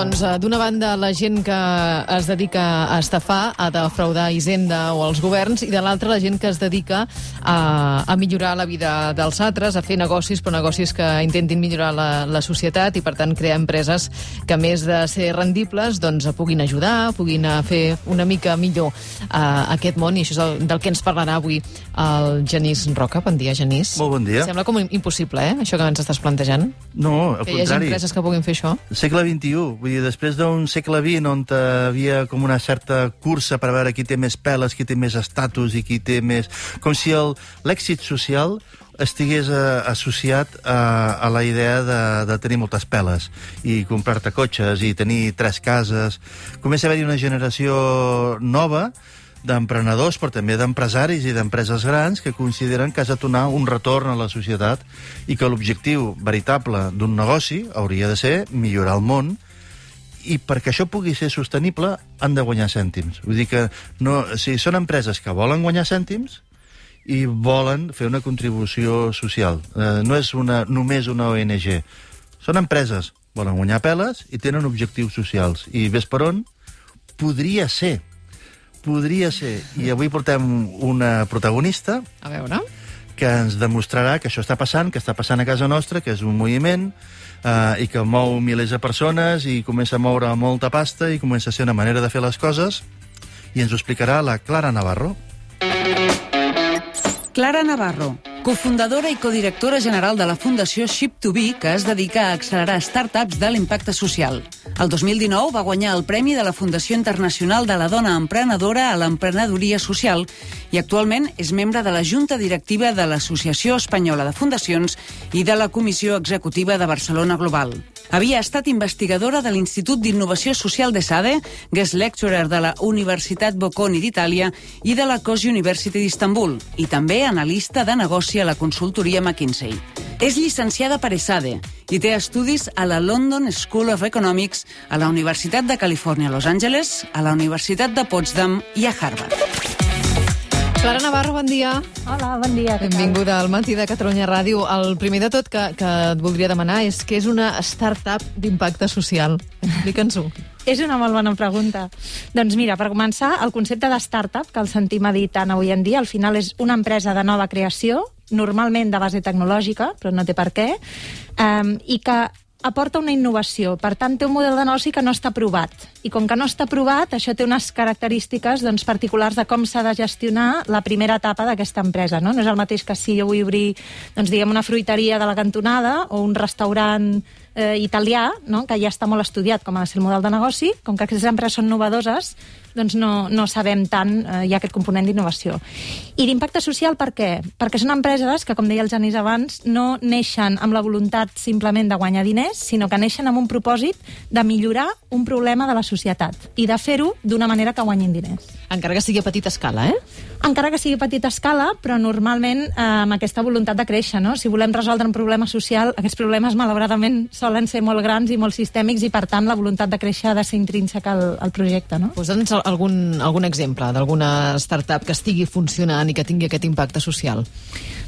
Doncs, eh, d'una banda, la gent que es dedica a estafar, a defraudar Hisenda o els governs, i de l'altra, la gent que es dedica a, a millorar la vida dels altres, a fer negocis, però negocis que intentin millorar la, la societat i, per tant, crear empreses que, a més de ser rendibles, doncs, puguin ajudar, puguin a fer una mica millor uh, aquest món, i això és el, del que ens parlarà avui el Genís Roca. Bon dia, Genís. Molt bon dia. Sembla com impossible, eh?, això que ens estàs plantejant. No, al que hi hagi contrari. empreses que puguin fer això. Segle XXI, vull dir, després d'un segle XX on havia com una certa cursa per veure qui té més peles, qui té més estatus i qui té més... Com si l'èxit social estigués eh, associat a, a la idea de, de tenir moltes peles i comprar-te cotxes i tenir tres cases. Comença a haver-hi una generació nova d'emprenedors, però també d'empresaris i d'empreses grans que consideren que has de donar un retorn a la societat i que l'objectiu veritable d'un negoci hauria de ser millorar el món i perquè això pugui ser sostenible han de guanyar cèntims. Vull dir que no, o sigui, són empreses que volen guanyar cèntims i volen fer una contribució social. Eh, no és una, només una ONG. Són empreses, volen guanyar peles i tenen objectius socials. I ves per on, podria ser podria ser, i avui portem una protagonista A veure... que ens demostrarà que això està passant, que està passant a casa nostra, que és un moviment eh, i que mou milers de persones i comença a moure molta pasta i comença a ser una manera de fer les coses i ens ho explicarà la Clara Navarro. Clara Navarro, cofundadora i codirectora general de la Fundació Ship2Be, que es dedica a accelerar startups de l'impacte social. El 2019 va guanyar el Premi de la Fundació Internacional de la Dona Emprenedora a l'Emprenedoria Social i actualment és membre de la Junta Directiva de l'Associació Espanyola de Fundacions i de la Comissió Executiva de Barcelona Global. Havia estat investigadora de l'Institut d'Innovació Social de Sade, guest lecturer de la Universitat Bocconi d'Itàlia i de la Cosi University d'Istanbul, i també analista de negoci a la consultoria McKinsey. És llicenciada per ESADE i té estudis a la London School of Economics, a la Universitat de Califòrnia a Los Angeles, a la Universitat de Potsdam i a Harvard. Clara Navarro, bon dia. Hola, bon dia. Benvinguda al Matí de Catalunya Ràdio. El primer de tot que, que et voldria demanar és què és una startup d'impacte social? Explica'ns-ho. És una molt bona pregunta. Doncs mira, per començar, el concepte de startup, que el sentim a dir tant avui en dia, al final és una empresa de nova creació, normalment de base tecnològica, però no té per què, um, i que aporta una innovació. Per tant, té un model de negoci que no està provat. I com que no està provat, això té unes característiques doncs, particulars de com s'ha de gestionar la primera etapa d'aquesta empresa. No? no és el mateix que si jo vull obrir doncs, diguem, una fruiteria de la cantonada o un restaurant eh, italià, no? que ja està molt estudiat com ha de ser el model de negoci, com que aquestes empreses són novedoses, doncs no, no sabem tant, eh, hi ha aquest component d'innovació. I d'impacte social per què? Perquè són empreses que, com deia el Genís abans, no neixen amb la voluntat simplement de guanyar diners, sinó que neixen amb un propòsit de millorar un problema de la societat i de fer-ho d'una manera que guanyin diners. Encara que sigui a petita escala, eh? Encara que sigui a petita escala, però normalment eh, amb aquesta voluntat de créixer, no? Si volem resoldre un problema social, aquests problemes, malauradament, solen ser molt grans i molt sistèmics i, per tant, la voluntat de créixer ha de ser intrínseca al, al projecte, no? Posa'ns algun, algun exemple d'alguna startup que estigui funcionant i que tingui aquest impacte social.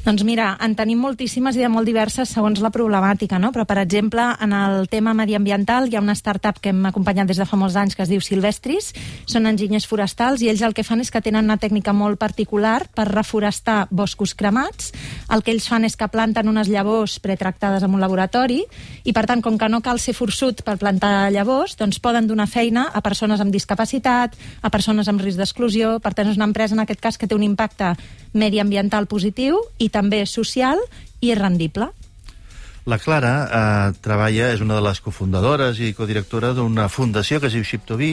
Doncs mira, en tenim moltíssimes i de molt diverses segons la problemàtica, no? Però, per exemple, en el tema mediambiental hi ha una startup que hem acompanyat des de fa molts anys que es diu Silvestris, són enginyers forestals i ells el que fan és que tenen una tècnica molt particular per reforestar boscos cremats. El que ells fan és que planten unes llavors pretractades en un laboratori i, per tant, com que no cal ser forçut per plantar llavors, doncs poden donar feina a persones amb discapacitat, a persones amb risc d'exclusió. Per tant, és una empresa, en aquest cas, que té un impacte mediambiental positiu i també social i rendible. La Clara eh, treballa, és una de les cofundadores i codirectora d'una fundació que es diu Ship2Be,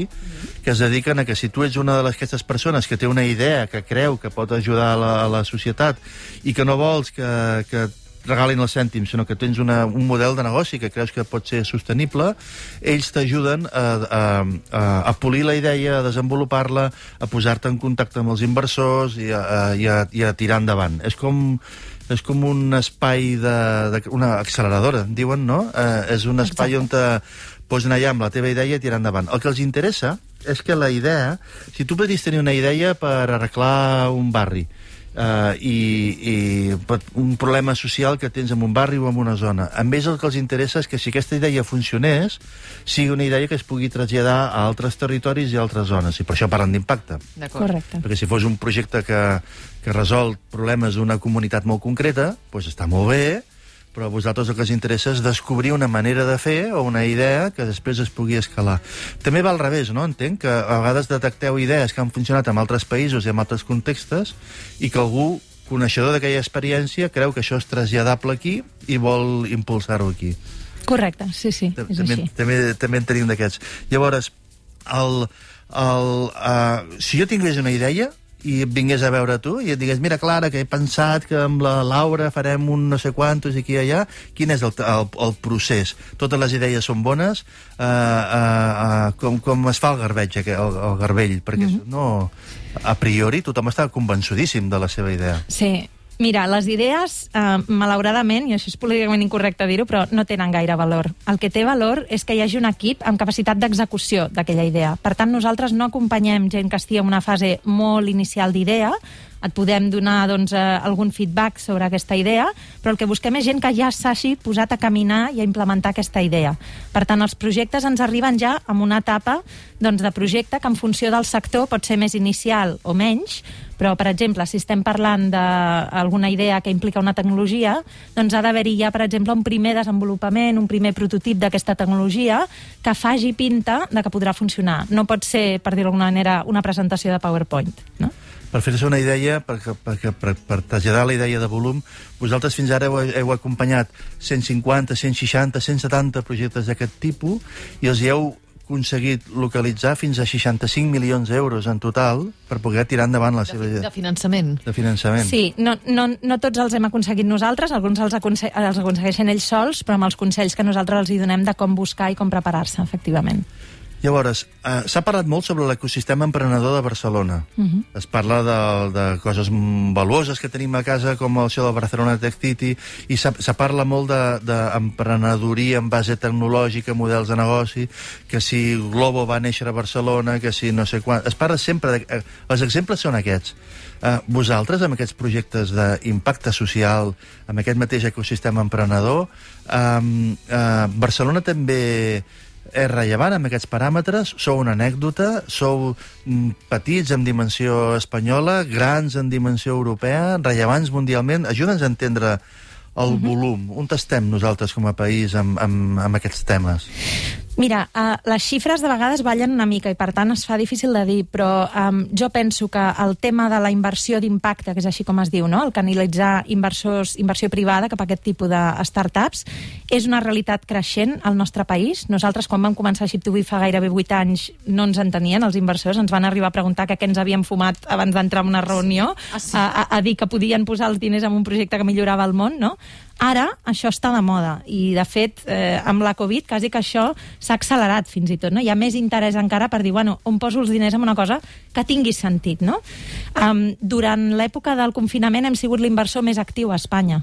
que es dediquen a que si tu ets una de les- aquestes persones que té una idea, que creu que pot ajudar a la, a la societat i que no vols que, que regalin els cèntims, sinó que tens una, un model de negoci que creus que pot ser sostenible, ells t'ajuden a, a, a, a polir la idea, a desenvolupar-la, a posar-te en contacte amb els inversors i a, a, i a, i a tirar endavant. És com és com un espai de, de una acceleradora, diuen, no? Eh, és un espai on te pots anar allà amb la teva idea i tirar endavant. El que els interessa és que la idea, si tu podries tenir una idea per arreglar un barri, uh, i, i un problema social que tens en un barri o en una zona. A ells el que els interessa és que si aquesta idea funcionés, sigui una idea que es pugui traslladar a altres territoris i a altres zones, i per això parlen d'impacte. Correcte. Perquè si fos un projecte que, que resol problemes d'una comunitat molt concreta, doncs està molt bé, però a vosaltres el que us interessa és descobrir una manera de fer o una idea que després es pugui escalar. També va al revés, no? Entenc que a vegades detecteu idees que han funcionat en altres països i en altres contextes i que algú coneixedor d'aquella experiència creu que això és traslladable aquí i vol impulsar-ho aquí. Correcte, sí, sí, és També, així. també, també en tenim d'aquests. Llavors, el, el, uh, si jo tingués una idea i et vingués a veure tu i et digués, mira, Clara, que he pensat que amb la Laura farem un no sé quantos i aquí i allà, quin és el, el, el procés? Totes les idees són bones? Uh, uh, uh, com, com es fa el garbeig, el, el garbell? Perquè mm -hmm. no, a priori tothom està convençudíssim de la seva idea. Sí, Mira, les idees, eh, malauradament, i això és políticament incorrecte dir-ho, però no tenen gaire valor. El que té valor és que hi hagi un equip amb capacitat d'execució d'aquella idea. Per tant, nosaltres no acompanyem gent que estigui en una fase molt inicial d'idea, et podem donar doncs, eh, algun feedback sobre aquesta idea, però el que busquem és gent que ja s'hagi posat a caminar i a implementar aquesta idea. Per tant, els projectes ens arriben ja amb una etapa doncs, de projecte que en funció del sector pot ser més inicial o menys, però, per exemple, si estem parlant d'alguna idea que implica una tecnologia, doncs ha d'haver-hi ja, per exemple, un primer desenvolupament, un primer prototip d'aquesta tecnologia que faci pinta de que podrà funcionar. No pot ser, per dir-ho d'alguna manera, una presentació de PowerPoint, no? Per fer-se una idea, per, per, per, per traslladar la idea de volum, vosaltres fins ara heu, heu acompanyat 150, 160, 170 projectes d'aquest tipus i els hi heu aconseguit localitzar fins a 65 milions d'euros en total per poder tirar endavant la seva De, idea de finançament. de finançament. Sí, no, no, no tots els hem aconseguit nosaltres, alguns els, aconse els aconsegueixen ells sols, però amb els consells que nosaltres els hi donem de com buscar i com preparar-se, efectivament. Llavors, eh, s'ha parlat molt sobre l'ecosistema emprenedor de Barcelona. Uh -huh. Es parla de, de coses valuoses que tenim a casa, com això del Barcelona Tech City, i s'ha- se parla molt d'emprenedoria en base tecnològica, models de negoci, que si Globo va néixer a Barcelona, que si no sé quan... Es parla sempre... De, eh, els exemples són aquests. Eh, vosaltres, amb aquests projectes d'impacte social, amb aquest mateix ecosistema emprenedor, eh, eh, Barcelona també és rellevant amb aquests paràmetres? Sou una anècdota? Sou mm, petits en dimensió espanyola, grans en dimensió europea, rellevants mundialment? Ajuda'ns a entendre el volum. On estem nosaltres com a país amb, amb, amb aquests temes? Mira, uh, les xifres de vegades ballen una mica i per tant es fa difícil de dir, però um, jo penso que el tema de la inversió d'impacte, que és així com es diu, no? el canalitzar inversors, inversió privada cap a aquest tipus de startups, és una realitat creixent al nostre país. Nosaltres, quan vam començar Ship2B fa gairebé 8 anys, no ens entenien els inversors, ens van arribar a preguntar que què ens havíem fumat abans d'entrar en una reunió, Ah, sí? a, a, a dir que podien posar els diners en un projecte que millorava el món, no? Ara això està de moda i, de fet, eh, amb la Covid quasi que això s'ha accelerat fins i tot. No? Hi ha més interès encara per dir, bueno, on poso els diners en una cosa que tingui sentit. No? Um, durant l'època del confinament hem sigut l'inversor més actiu a Espanya.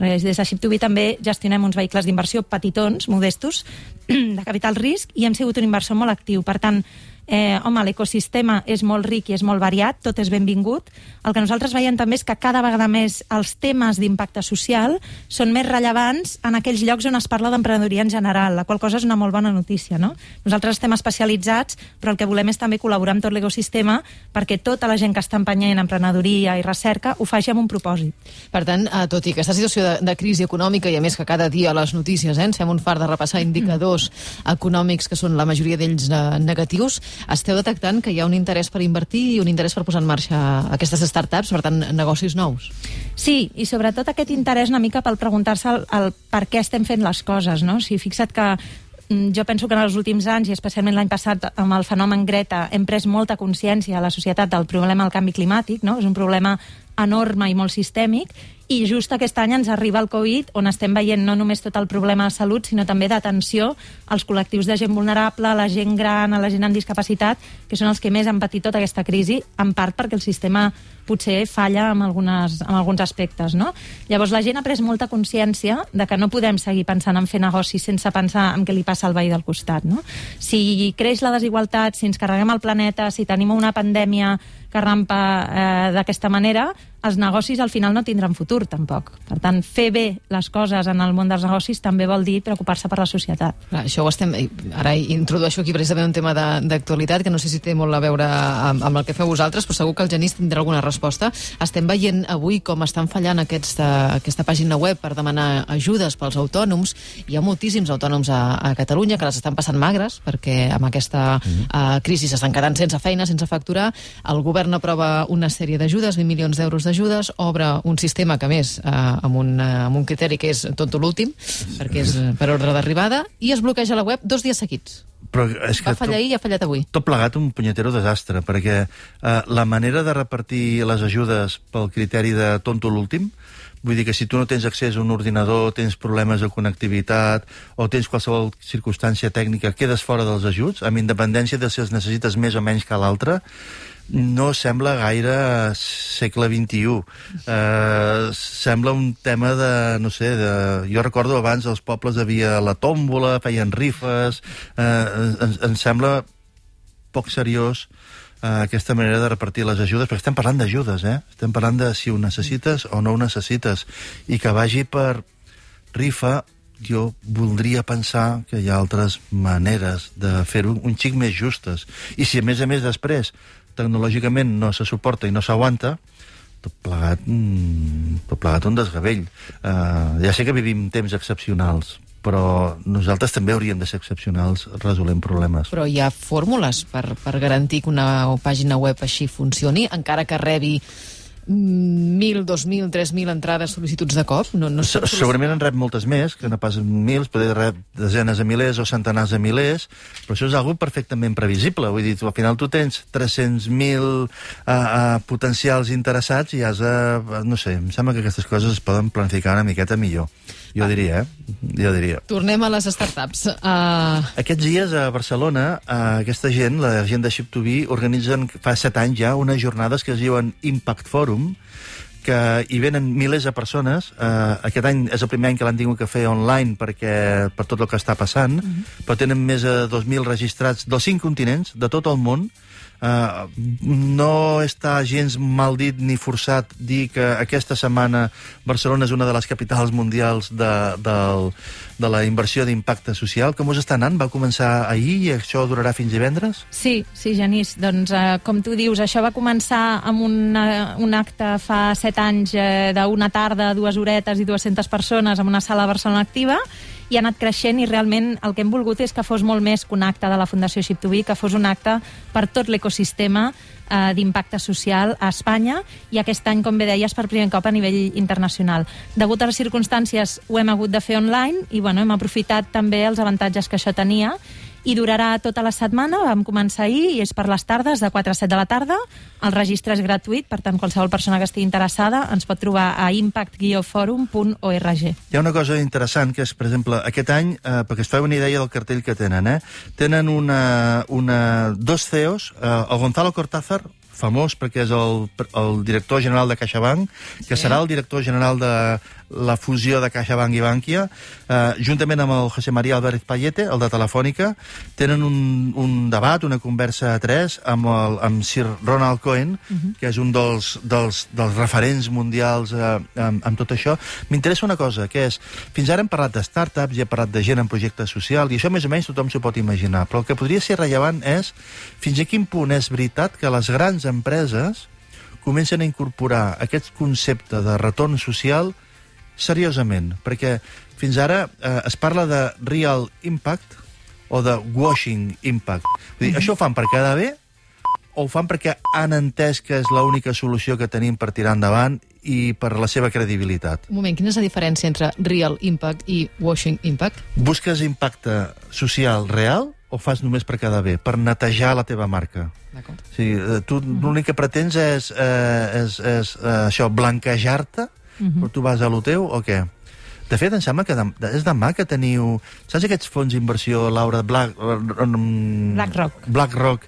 Perquè Des de Ship2B també gestionem uns vehicles d'inversió petitons, modestos, de capital risc, i hem sigut un inversor molt actiu. Per tant, eh, home, l'ecosistema és molt ric i és molt variat, tot és benvingut. El que nosaltres veiem també és que cada vegada més els temes d'impacte social són més rellevants en aquells llocs on es parla d'emprenedoria en general, la qual cosa és una molt bona notícia, no? Nosaltres estem especialitzats, però el que volem és també col·laborar amb tot l'ecosistema perquè tota la gent que està empenyent emprenedoria i recerca ho faci amb un propòsit. Per tant, eh, tot i aquesta situació de, de crisi econòmica, i a més que cada dia les notícies eh, ens fem un far de repassar indicadors econòmics que són la majoria d'ells eh, negatius, esteu detectant que hi ha un interès per invertir i un interès per posar en marxa aquestes startups, per tant, negocis nous. Sí, i sobretot aquest interès una mica pel preguntar-se el, el per què estem fent les coses, no? Sigui, fixa't que mm, jo penso que en els últims anys, i especialment l'any passat amb el fenomen Greta, hem pres molta consciència a la societat del problema del canvi climàtic, no? És un problema enorme i molt sistèmic, i just aquest any ens arriba el Covid, on estem veient no només tot el problema de salut, sinó també d'atenció als col·lectius de gent vulnerable, a la gent gran, a la gent amb discapacitat, que són els que més han patit tota aquesta crisi, en part perquè el sistema potser falla en, algunes, en alguns aspectes. No? Llavors la gent ha pres molta consciència de que no podem seguir pensant en fer negocis sense pensar en què li passa al veí del costat. No? Si creix la desigualtat, si ens carreguem el planeta, si tenim una pandèmia que rampa eh, d'aquesta manera, els negocis al final no tindran futur, tampoc. Per tant, fer bé les coses en el món dels negocis també vol dir preocupar-se per la societat. Clar, això ho estem... Ara introdueixo aquí precisament un tema d'actualitat que no sé si té molt a veure amb, amb el que feu vosaltres, però segur que el Genís tindrà alguna resposta. Estem veient avui com estan fallant aquesta, aquesta pàgina web per demanar ajudes pels autònoms. Hi ha moltíssims autònoms a, a Catalunya que les estan passant magres perquè amb aquesta mm uh, crisi s'estan quedant sense feina, sense facturar. El govern aprova una sèrie d'ajudes, 20 milions d'euros d'ajudes, obre un sistema que més, eh, amb, un, eh, amb un criteri que és tot l'últim, perquè és eh, per ordre d'arribada, i es bloqueja la web dos dies seguits. Però és que Va fallar ahir i ha fallat avui. Tot plegat un punyetero desastre, perquè eh, la manera de repartir les ajudes pel criteri de tonto l'últim, Vull dir que si tu no tens accés a un ordinador, tens problemes de connectivitat o tens qualsevol circumstància tècnica, quedes fora dels ajuts, amb independència de si els necessites més o menys que l'altre, no sembla gaire segle XXI. Eh, sembla un tema de, no sé, de... jo recordo abans els pobles havia la tòmbola, feien rifes, eh, ens, ens sembla poc seriós eh, aquesta manera de repartir les ajudes, perquè estem parlant d'ajudes, eh? Estem parlant de si ho necessites o no ho necessites, i que vagi per rifa jo voldria pensar que hi ha altres maneres de fer-ho un xic més justes. I si a més a més després tecnològicament no se suporta i no s'aguanta, tot plegat, mm, tot plegat un desgavell. Uh, ja sé que vivim temps excepcionals, però nosaltres també hauríem de ser excepcionals resolent problemes. Però hi ha fórmules per, per garantir que una pàgina web així funcioni, encara que rebi 1.000, 2.000, 3.000 entrades, sol·licituds de cop? No, no Se, segurament en rep moltes més, que no pas mils, poder rep desenes de milers o centenars de milers, però això és algo perfectament previsible. Vull dir, tu, al final tu tens 300.000 uh, uh, potencials interessats i has de... Uh, no sé, em sembla que aquestes coses es poden planificar una miqueta millor. Jo diria, eh? Jo diria. Tornem a les startups. Uh... Aquests dies a Barcelona, uh, aquesta gent, la gent de Ship2Be, organitzen fa set anys ja unes jornades que es diuen Impact Forum, que hi venen milers de persones. Uh, aquest any és el primer any que l'han tingut que fer online perquè per tot el que està passant, uh -huh. però tenen més de 2.000 registrats dels cinc continents, de tot el món, Uh, no està gens mal dit ni forçat dir que aquesta setmana Barcelona és una de les capitals mundials de, de, de la inversió d'impacte social. Com us està anant? Va començar ahir i això durarà fins divendres? Sí, sí, Genís. Doncs, uh, com tu dius, això va començar amb una, un acte fa set anys uh, d'una tarda, dues horetes i 200 persones en una sala Barcelona Activa i ha anat creixent i realment el que hem volgut és que fos molt més que un acte de la Fundació Ship2Be, que fos un acte per tot l'ecosistema eh, d'impacte social a Espanya i aquest any, com bé deies, per primer cop a nivell internacional. Degut a les circumstàncies ho hem hagut de fer online i bueno, hem aprofitat també els avantatges que això tenia i durarà tota la setmana, vam començar ahir i és per les tardes, de 4 a 7 de la tarda. El registre és gratuït, per tant, qualsevol persona que estigui interessada ens pot trobar a impact-forum.org. Hi ha una cosa interessant, que és, per exemple, aquest any, eh, perquè es fa una idea del cartell que tenen, eh? tenen una, una, dos CEOs, eh, el Gonzalo Cortázar, famós perquè és el, el director general de CaixaBank, que sí. serà el director general de la fusió de CaixaBank i Bankia, eh, juntament amb el José María Álvarez Payete, el de Telefònica, tenen un, un debat, una conversa a tres amb, el, amb Sir Ronald Cohen, uh -huh. que és un dels, dels, dels referents mundials eh, amb, amb tot això. M'interessa una cosa, que és, fins ara hem parlat de startups i hem parlat de gent en projecte social, i això més o menys tothom s'ho pot imaginar, però el que podria ser rellevant és fins a quin punt és veritat que les grans empreses comencen a incorporar aquest concepte de retorn social seriosament, perquè fins ara eh, es parla de real impact o de washing impact. Vull dir, mm -hmm. això ho fan per quedar bé o ho fan perquè han entès que és l'única solució que tenim per tirar endavant i per la seva credibilitat. Un moment, quina és la diferència entre real impact i washing impact? Busques impacte social real o fas només per quedar bé, per netejar la teva marca? D'acord. O sigui, eh, tu l'únic que pretens és, eh, és, és eh, això, blanquejar-te Uh -huh. Però tu vas a lo teu o què? De fet, em sembla que de, és demà que teniu... Saps aquests fons d'inversió, Laura, Black... BlackRock. BlackRock.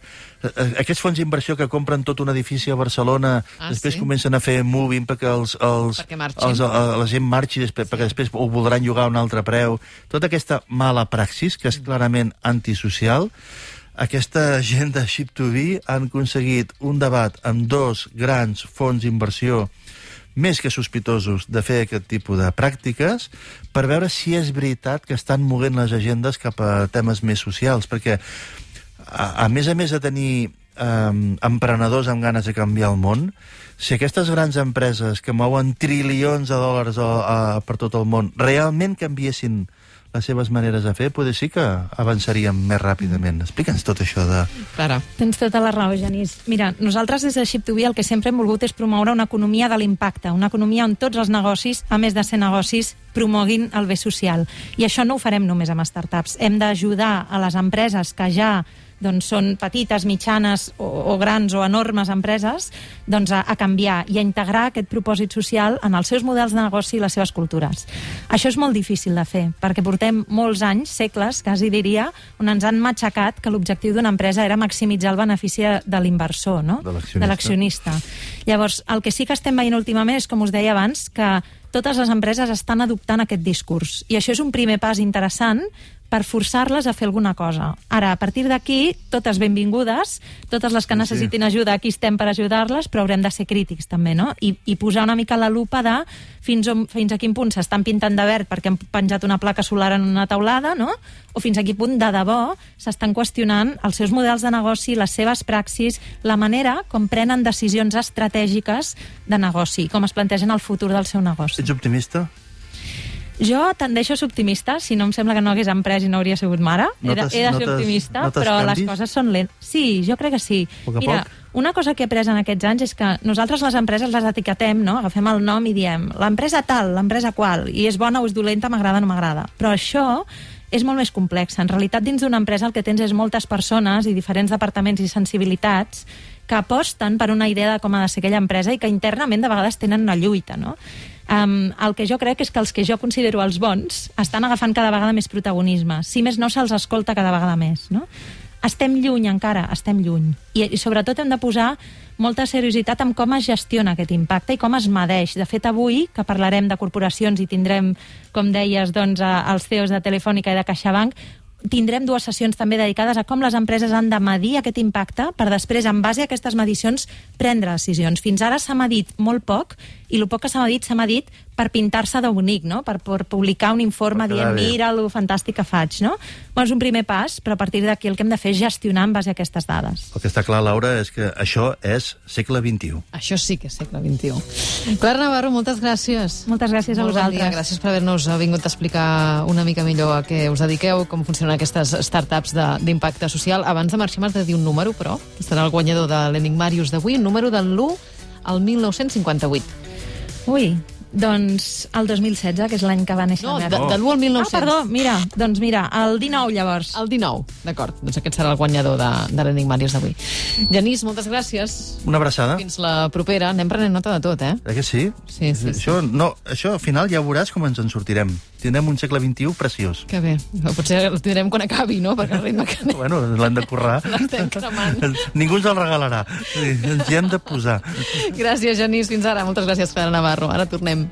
Aquests fons d'inversió que compren tot un edifici a Barcelona, Ah, després sí? comencen a fer moving perquè els, els, Perquè els, a, la gent marxi, després, perquè després ho voldran llogar a un altre preu. Tota aquesta mala praxis, que és clarament antisocial, aquesta gent de Ship2Be han aconseguit un debat amb dos grans fons d'inversió més que sospitosos de fer aquest tipus de pràctiques per veure si és veritat que estan movent les agendes cap a temes més socials, perquè a, a més a més de tenir eh, emprenedors amb ganes de canviar el món, si aquestes grans empreses que mouen trilions de dòlars a, a, per tot el món realment canviessin les seves maneres de fer, potser sí que avançaríem més ràpidament. Explica'ns tot això de... Clara. Tens tota la raó, Genís. Mira, nosaltres des de Ship2B el que sempre hem volgut és promoure una economia de l'impacte, una economia on tots els negocis, a més de ser negocis, promoguin el bé social. I això no ho farem només amb startups. Hem d'ajudar a les empreses que ja doncs, són petites, mitjanes o, o grans o enormes empreses doncs, a, a canviar i a integrar aquest propòsit social en els seus models de negoci i les seves cultures. Això és molt difícil de fer, perquè portem molts anys, segles, quasi diria, on ens han matxacat que l'objectiu d'una empresa era maximitzar el benefici de l'inversor, no? De l'accionista. Llavors, el que sí que estem veient últimament és, com us deia abans, que totes les empreses estan adoptant aquest discurs. I això és un primer pas interessant per forçar-les a fer alguna cosa. Ara, a partir d'aquí, totes benvingudes, totes les que necessitin ajuda, aquí estem per ajudar-les, però haurem de ser crítics també, no? I, i posar una mica la lupa de fins, on, fins a quin punt s'estan pintant de verd perquè han penjat una placa solar en una taulada, no? O fins a quin punt, de debò, s'estan qüestionant els seus models de negoci, les seves praxis, la manera com prenen decisions estratègiques de negoci, com es plantegen el futur del seu negoci. Ets optimista? Jo tendeixo a ser optimista, si no em sembla que no hagués emprès i no hauria sigut mare. He de, he de ser notes- optimista, notes però les canvis? coses són lents. Sí, jo crec que sí. Poc Mira, poc. una cosa que he après en aquests anys és que nosaltres les empreses les etiquetem, no? agafem el nom i diem l'empresa tal, l'empresa qual, i és bona o és dolenta, m'agrada o no m'agrada. Però això és molt més complex. En realitat, dins d'una empresa el que tens és moltes persones i diferents departaments i sensibilitats que aposten per una idea de com ha de ser aquella empresa i que internament de vegades tenen una lluita, no? Um, el que jo crec és que els que jo considero els bons estan agafant cada vegada més protagonisme. Si més no, se'ls escolta cada vegada més, no? Estem lluny encara, estem lluny. I, I sobretot hem de posar molta seriositat en com es gestiona aquest impacte i com es medeix. De fet, avui, que parlarem de corporacions i tindrem, com deies, doncs, els CEOs de Telefònica i de CaixaBank, tindrem dues sessions també dedicades a com les empreses han de medir aquest impacte per després, en base a aquestes medicions, prendre decisions. Fins ara s'ha medit molt poc i el poc que s'ha medit s'ha medit per pintar-se de bonic, no? per, per publicar un informe Per dient bé. mira lo fantàstic que faig. No? Bueno, és un primer pas, però a partir d'aquí el que hem de fer és gestionar en base a aquestes dades. El que està clar, Laura, és que això és segle XXI. Això sí que és segle XXI. Clara Navarro, moltes gràcies. Moltes gràcies a Molt bon vosaltres. dia. Gràcies per haver-nos vingut a explicar una mica millor a què us dediqueu, com funcionen aquestes startups de- d'impacte social. Abans de marxar m'has de dir un número, però, que serà el guanyador de l'Enigmarius d'avui, un número de l'1 al 1958. Ui, doncs el 2016, que és l'any que va néixer No, la de, meva. de l'1 al 1900. Ah, perdó, mira, doncs mira, el 19 llavors. El 19, d'acord. Doncs aquest serà el guanyador de, de l'Enigmarius d'avui. Genís, moltes gràcies. Una abraçada. Fins la propera. Anem prenent nota de tot, eh? Eh que sí? Sí, sí, sí. Això, no, això al final ja veuràs com ens en sortirem. Tindrem un segle XXI preciós. Que bé. Potser el tindrem quan acabi, no? Perquè el ritme que anem... Bueno, l'hem de currar. L'estem cremant. Ningú ens el regalarà. Sí, Ens hi hem de posar. Gràcies, Genís. Fins ara. Moltes gràcies, Clara Navarro. Ara tornem.